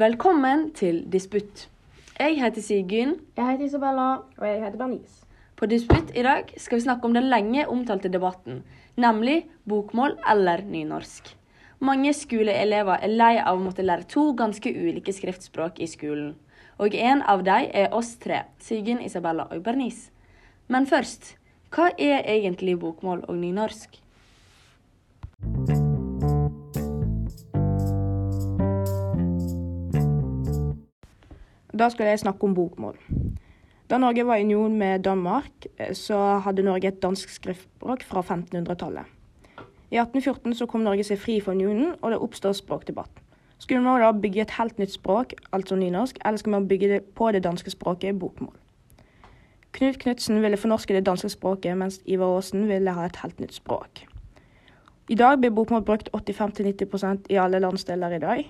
Velkommen til Disputt. Jeg heter Sigyn. Jeg heter Isabella. Og jeg heter Bernice. På Disputt i dag skal vi snakke om den lenge omtalte debatten, nemlig bokmål eller nynorsk. Mange skoleelever er lei av å måtte lære to ganske ulike skriftspråk i skolen. Og en av dem er oss tre, Sigyn, Isabella og Bernice. Men først, hva er egentlig bokmål og nynorsk? Da skal jeg snakke om bokmål. Da Norge var i union med Danmark, eh, så hadde Norge et dansk skriftspråk fra 1500-tallet. I 1814 så kom Norge seg fri fra unionen, og det oppstår språkdebatt. Skulle man da bygge et helt nytt språk, altså nynorsk, eller skal man bygge det på det danske språket, bokmål? Knut Knutsen ville fornorske det danske språket, mens Ivar Aasen ville ha et helt nytt språk. I dag blir bokmål brukt 85-90% i alle landsdeler i dag.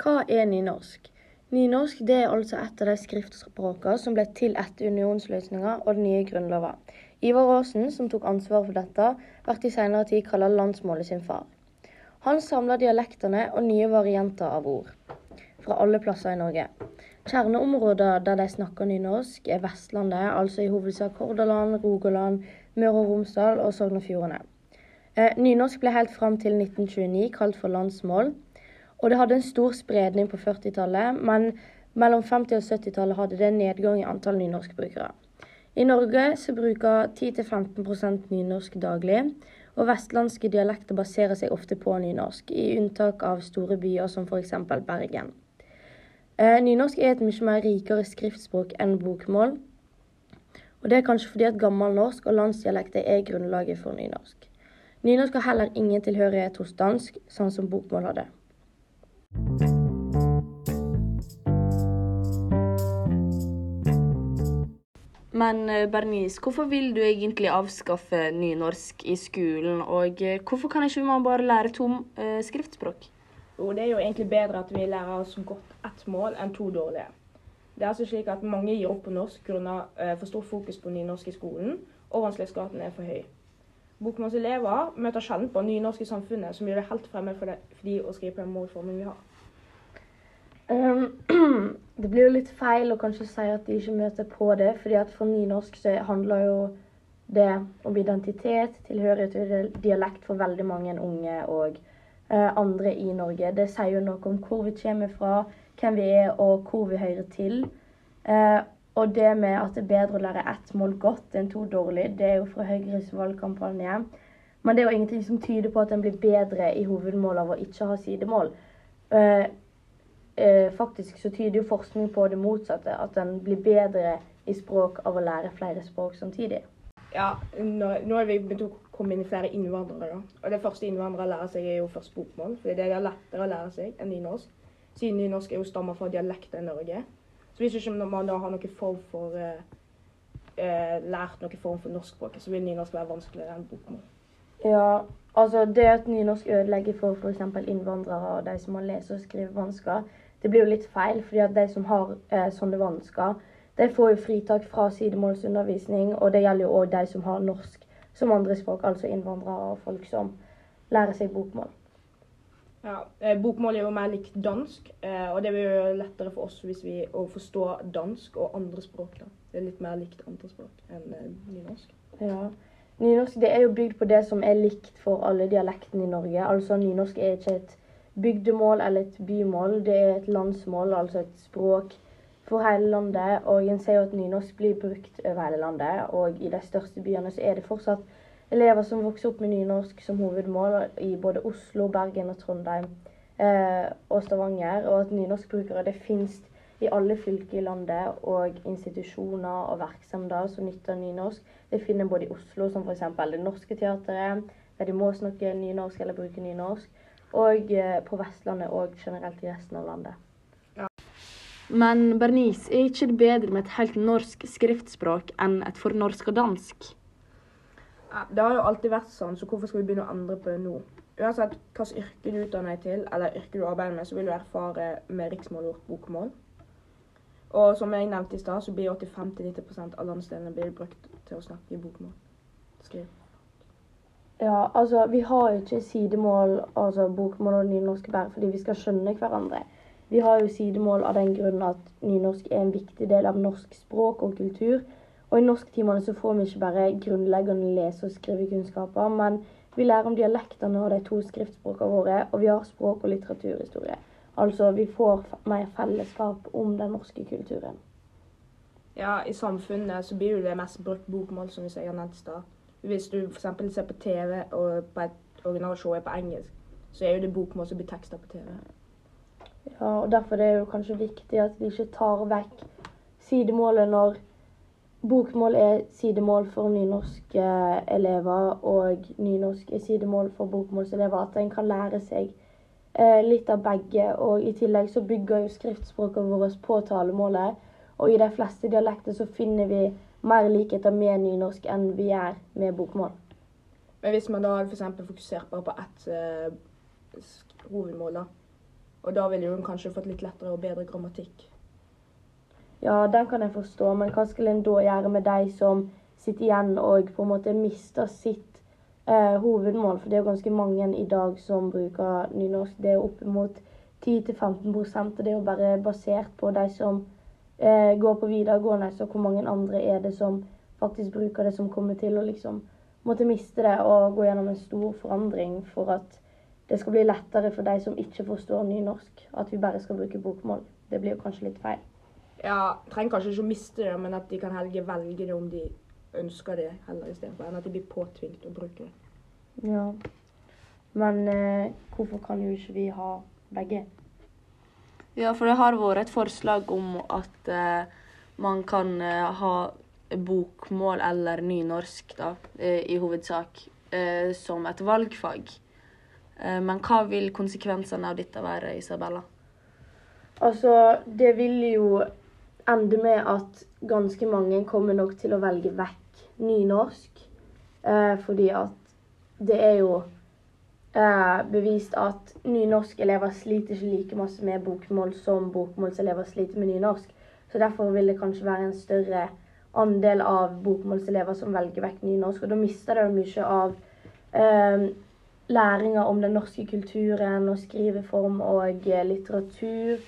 Hva er nynorsk? Nynorsk er altså et av de skriftspråkene som ble til etter unionsløsninga og den nye grunnlova. Ivar Aasen, som tok ansvar for dette, ble i senere tid kalt landsmålet sin far. Han samla dialektene og nye varianter av ord fra alle plasser i Norge. Kjerneområder der de snakker nynorsk, er Vestlandet, altså i hovedsak Hordaland, Rogaland, Møre og Romsdal og Sogn og Fjordane. Eh, nynorsk ble helt fram til 1929 kalt for landsmål. Og det hadde en stor spredning på 40-tallet, men mellom 50- og 70-tallet hadde det en nedgang i antall nynorskbrukere. I Norge så bruker 10-15% nynorsk daglig, og vestlandske dialekter baserer seg ofte på nynorsk, i unntak av store byer som f.eks. Bergen. Eh, nynorsk er et mye mer rikere skriftspråk enn bokmål. Og det er kanskje fordi at gammelnorsk og landsdialekter er grunnlaget for nynorsk. Nynorsk har heller ingen tilhørighet hos dansk, sånn som bokmål hadde. Men eh, Bernice, hvorfor vil du egentlig avskaffe nynorsk i skolen, og eh, hvorfor kan ikke man bare lære to skriftspråk? Jo, det er jo egentlig bedre at vi lærer oss godt ett mål enn to dårlige. Det er altså slik at mange gir opp på norsk grunnet uh, for stort fokus på nynorsk i skolen, og vanskelighetsgraden er for høy. Bokmålselever møter sjelden på nynorsk i samfunnet, som gjør det helt fremmed for, for de å skrive på den målformen vi har. Um, det blir jo litt feil å kanskje si at de ikke møter på det, fordi at for nynorsk så handler jo det om identitet, tilhørighet og dialekt for veldig mange unge og andre i Norge. Det sier jo noe om hvor vi kommer fra, hvem vi er og hvor vi hører til. Uh, og det med at det er bedre å lære ett mål godt enn to dårlig, det er jo fra Høyres valgkampanje. Men det er jo ingenting som tyder på at en blir bedre i hovedmål av å ikke ha sidemål. Eh, faktisk så tyder jo forskning på det motsatte. At en blir bedre i språk av å lære flere språk samtidig. Ja, nå, har vi begynt å komme inn flere innvandrere. Og det første innvandrere lærer seg, er jo først bokmål. For det er lettere å lære seg enn nynorsk. Siden nynorsk er jo stammer fra dialekter i Norge. Så hvis ikke man da har noen form for eh, eh, lært noen form for norskspråket, så vil nynorsk være vanskeligere enn bokmål. Ja, altså det at nynorsk ødelegger for f.eks. innvandrere og de som har lese- og skrivevansker, det blir jo litt feil. fordi at de som har eh, sånne vansker, de får jo fritak fra sidemålsundervisning. Og det gjelder jo òg de som har norsk som andrespråk, altså innvandrere og folk som lærer seg bokmål. Ja, eh, Bokmål er jo mer likt dansk, eh, og det blir jo lettere for oss hvis vi å forstå dansk og andre språk. da. Det er litt mer likt andre språk enn eh, nynorsk. Ja. Nynorsk det er jo bygd på det som er likt for alle dialektene i Norge. Altså Nynorsk er ikke et bygdemål eller et bymål, det er et landsmål, altså et språk for hele landet. Og en ser jo at nynorsk blir brukt over hele landet, og i de største byene så er det fortsatt elever som vokser opp med nynorsk som hovedmål i både Oslo, Bergen og Trondheim eh, og Stavanger. Og at nynorskbrukere det finnes i alle fylker i landet, og institusjoner og virksomheter som nytter nynorsk. Det finner både i Oslo, som f.eks. Det Norske Teatret, der de må snakke nynorsk eller bruke nynorsk. Og eh, på Vestlandet og generelt i resten av landet. Men Bernice, er ikke det bedre med et helt norsk skriftspråk enn et fornorska dansk? Ja, det har jo alltid vært sånn, så hvorfor skal vi begynne å endre på det nå? Uansett hvilket yrke du utdanner deg til, eller yrke du arbeider med, så vil du erfare med riksmål og bokmål. Og som jeg nevnte i stad, så blir 85-90% av landsdelene blir brukt til å snakke i bokmål. skrive. Ja, altså vi har jo ikke sidemål, altså bokmål og nynorsk bare fordi vi skal skjønne hverandre. Vi har jo sidemål av den grunn at nynorsk er en viktig del av norsk språk og kultur. Og i norsktimene så får vi ikke bare grunnleggende lese- og skrivekunnskaper, men vi lærer om dialektene og de to skriftspråkene våre, og vi har språk- og litteraturhistorie. Altså vi får mer fellesskap om den norske kulturen. Ja, i samfunnet så blir jo det mest brukt bokmål, som jeg har nevnt i stad. Hvis du f.eks. ser på TV og på et originalshow er på engelsk, så er jo det bokmål som blir teksta på TV. Ja, og Derfor er det jo kanskje viktig at vi ikke tar vekk sidemålet når bokmål er sidemål for nynorske elever, og nynorsk er sidemål for bokmålselever. At en kan lære seg eh, litt av begge. Og i tillegg så bygger jo skriftspråket vårt på talemålet. Og i de fleste dialekter så finner vi mer likheter med nynorsk enn vi gjør med bokmål. Men hvis man da f.eks. fokuserer bare på ett eh, hovedmål, da, og da ville hun kanskje fått litt lettere og bedre grammatikk. Ja, den kan jeg forstå, men hva skal en da gjøre med de som sitter igjen og på en måte mister sitt eh, hovedmål? For det er jo ganske mange i dag som bruker nynorsk. Det er opp oppimot 10-15 og det er jo bare basert på de som eh, går på videregående. Så hvor mange andre er det som faktisk bruker det, som kommer til å liksom måtte miste det og gå gjennom en stor forandring for at det skal bli lettere for de som ikke forstår nynorsk, at vi bare skal bruke bokmål. Det blir jo kanskje litt feil. Ja, trenger kanskje ikke å miste det, men at de kan helge velge det om de ønsker det heller istedenfor enn at de blir påtvingt å bruke det. Ja. Men eh, hvorfor kan jo ikke vi ha begge? Ja, for det har vært et forslag om at eh, man kan eh, ha bokmål eller nynorsk, da, eh, i hovedsak, eh, som et valgfag. Eh, men hva vil konsekvensene av dette være, Isabella? Altså, det vil jo ende med at ganske mange kommer nok til å velge vekk nynorsk. Eh, fordi at det er jo eh, bevist at nynorskelever sliter ikke like masse med bokmål som bokmålselever sliter med nynorsk. Så derfor vil det kanskje være en større andel av bokmålselever som velger vekk nynorsk. Og da mister det mye av eh, læringa om den norske kulturen og skriveform og eh, litteratur.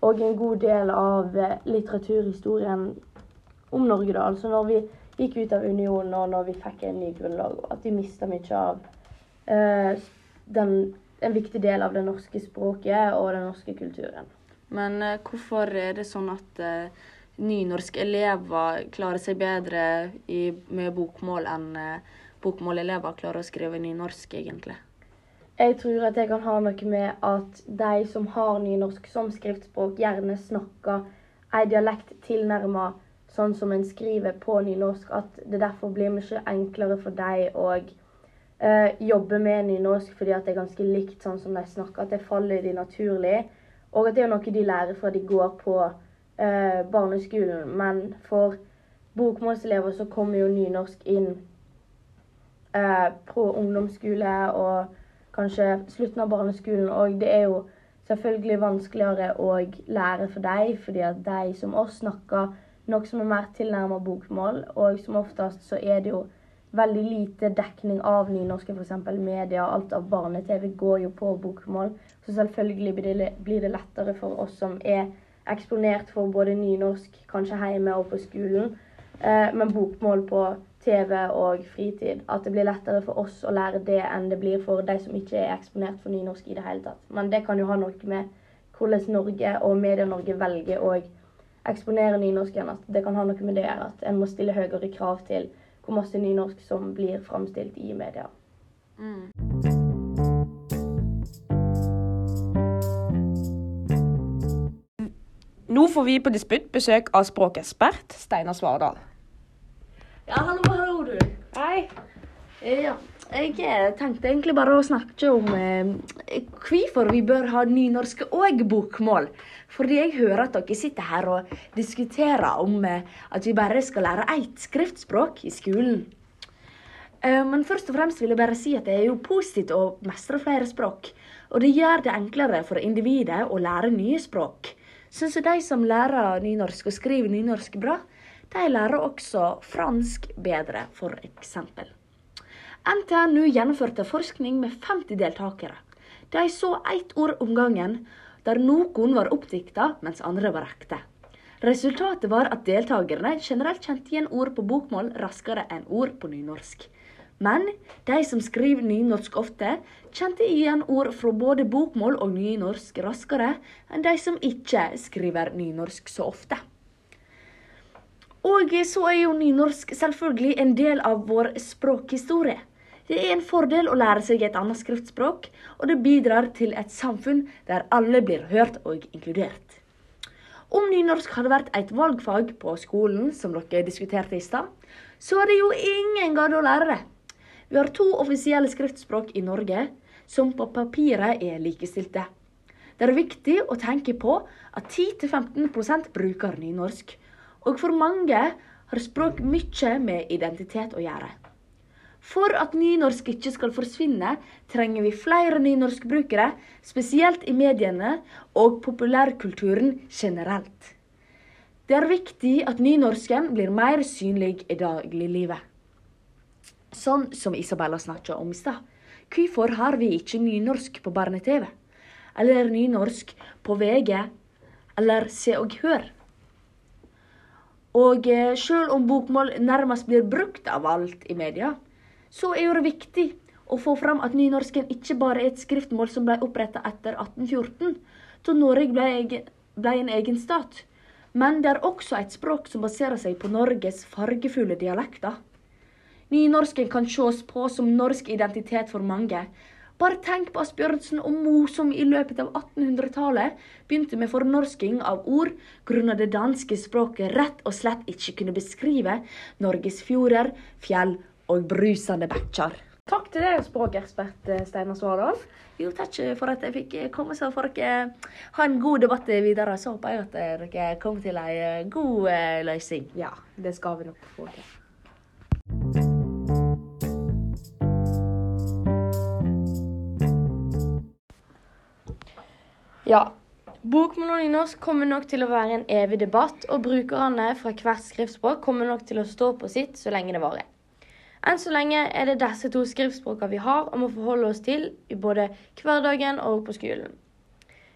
Og en god del av eh, litteraturhistorien om Norge, da. Altså når vi gikk ut av unionen og når vi fikk en ny grunnlag. At de mista mye av eh, den, en viktig del av det norske språket og den norske kulturen. Men eh, hvorfor er det sånn at eh, nynorske elever klarer seg bedre i, med bokmål enn eh, bokmålelever klarer å skrive nynorsk, egentlig? Jeg tror at det kan ha noe med at de som har nynorsk som skriftspråk, gjerne snakker ei dialekt tilnærma sånn som en skriver på nynorsk. At det derfor blir mye enklere for dem å uh, jobbe med nynorsk fordi at det er ganske likt sånn som de snakker. At det faller de naturlig. Og at det er noe de lærer fra de går på uh, barneskolen. Men for bokmålselever så kommer jo nynorsk inn eh, på ungdomsskole og kanskje slutten av barneskolen. Og det er jo selvfølgelig vanskeligere å lære for deg, fordi at de som oss snakker noe som er mer tilnærmet bokmål. Og som oftest så er det jo veldig lite dekning av nynorske, f.eks. media. Alt av barne-TV går jo på bokmål. Så selvfølgelig blir det, blir det lettere for oss som er eksponert for både nynorsk, kanskje hjemme og på skolen, eh, men bokmål på TV og fritid. At det blir lettere for oss å lære det enn det blir for de som ikke er eksponert for nynorsk i det hele tatt. Men det kan jo ha noe med hvordan Norge og Media-Norge velger å eksponere nynorsken. At det kan ha noe med det å gjøre at en må stille høyere krav til hvor masse nynorsk som blir framstilt i media. Nå får vi på Disputt besøk av språkekspert Steinar Svardal. Ja, hallo, hallo, du. Hei. Ja, jeg eh, tenkte egentlig bare å snakke om eh, hvorfor vi bør ha nynorsk og bokmål. Fordi jeg hører at dere sitter her og diskuterer om eh, at vi bare skal lære ett skriftspråk i skolen. Eh, men først og fremst vil jeg bare si at det er jo positivt å mestre flere språk. Og det gjør det enklere for individet å lære nye språk. Syns du de som lærer nynorsk og skriver nynorsk bra, de lærer også fransk bedre, eksempel. NTNU gjennomførte forskning med 50 deltakere. De så ett ord om gangen, der noen var oppdikta, mens andre var ekte. Resultatet var at deltakerne generelt kjente igjen ord på bokmål raskere enn ord på nynorsk. Men de som skriver nynorsk ofte, kjente igjen ord fra både bokmål og nynorsk raskere enn de som ikke skriver nynorsk så ofte. Og så er jo nynorsk selvfølgelig en del av vår språkhistorie. Det er en fordel å lære seg et annet skriftspråk, og det bidrar til et samfunn der alle blir hørt og inkludert. Om nynorsk hadde vært et valgfag på skolen, som dere diskuterte i stad, så er det jo ingen gade å lære det. Vi har to offisielle skriftspråk i Norge som på papiret er likestilte. Det er viktig å tenke på at 10-15% bruker nynorsk, og for mange har språk mye med identitet å gjøre. For at nynorsk ikke skal forsvinne, trenger vi flere nynorskbrukere, spesielt i mediene og populærkulturen generelt. Det er viktig at nynorsken blir mer synlig i dagliglivet. Sånn som Isabella snakka om i stad. Hvorfor har vi ikke nynorsk på barne-TV? Eller nynorsk på VG? Eller Se og Hør? Og selv sjøl om bokmål nærmest blir brukt av alt i media, så er det viktig å få fram at nynorsken ikke bare er et skriftmål som ble oppretta etter 1814, da Norge ble, en egen stat, men det er også et språk som baserer seg på Norges fargefulle dialekter. Nynorsken kan ses på som norsk identitet for mange, bare tenk på Asbjørnsen og Mo som i løpet av 1800-tallet begynte med fornorsking av ord grunnet det danske språket rett og slett ikke kunne beskrive Norges fjorder, fjell og brusende bekker. Takk til deg, språkekspert eh, Steinar Svardal. Jo, takk for at jeg fikk komme, så får dere ha en god debatt videre. Så håper jeg at dere kommer til en eh, god eh, løsning. Ja, det skal vi nok få til. Ja. Bokmål i norsk kommer nok til å være en evig debatt, og brukerne fra hvert skriftspråk kommer nok til å stå på sitt så lenge det varer. Enn så lenge er det disse to skriftspråkene vi har og må forholde oss til i både hverdagen og på skolen.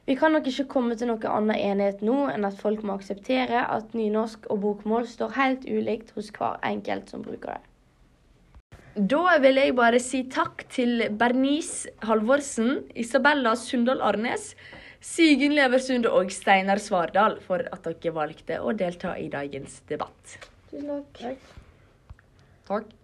Vi kan nok ikke komme til noe annen enighet nå enn at folk må akseptere at nynorsk og bokmål står helt ulikt hos hver enkelt som bruker det. Da vil jeg bare si takk til Bernice Halvorsen, Isabella Sundal Arnes, Sigen Leversund og Steinar Svardal for at dere valgte å delta i dagens debatt. Tusen takk. Takk.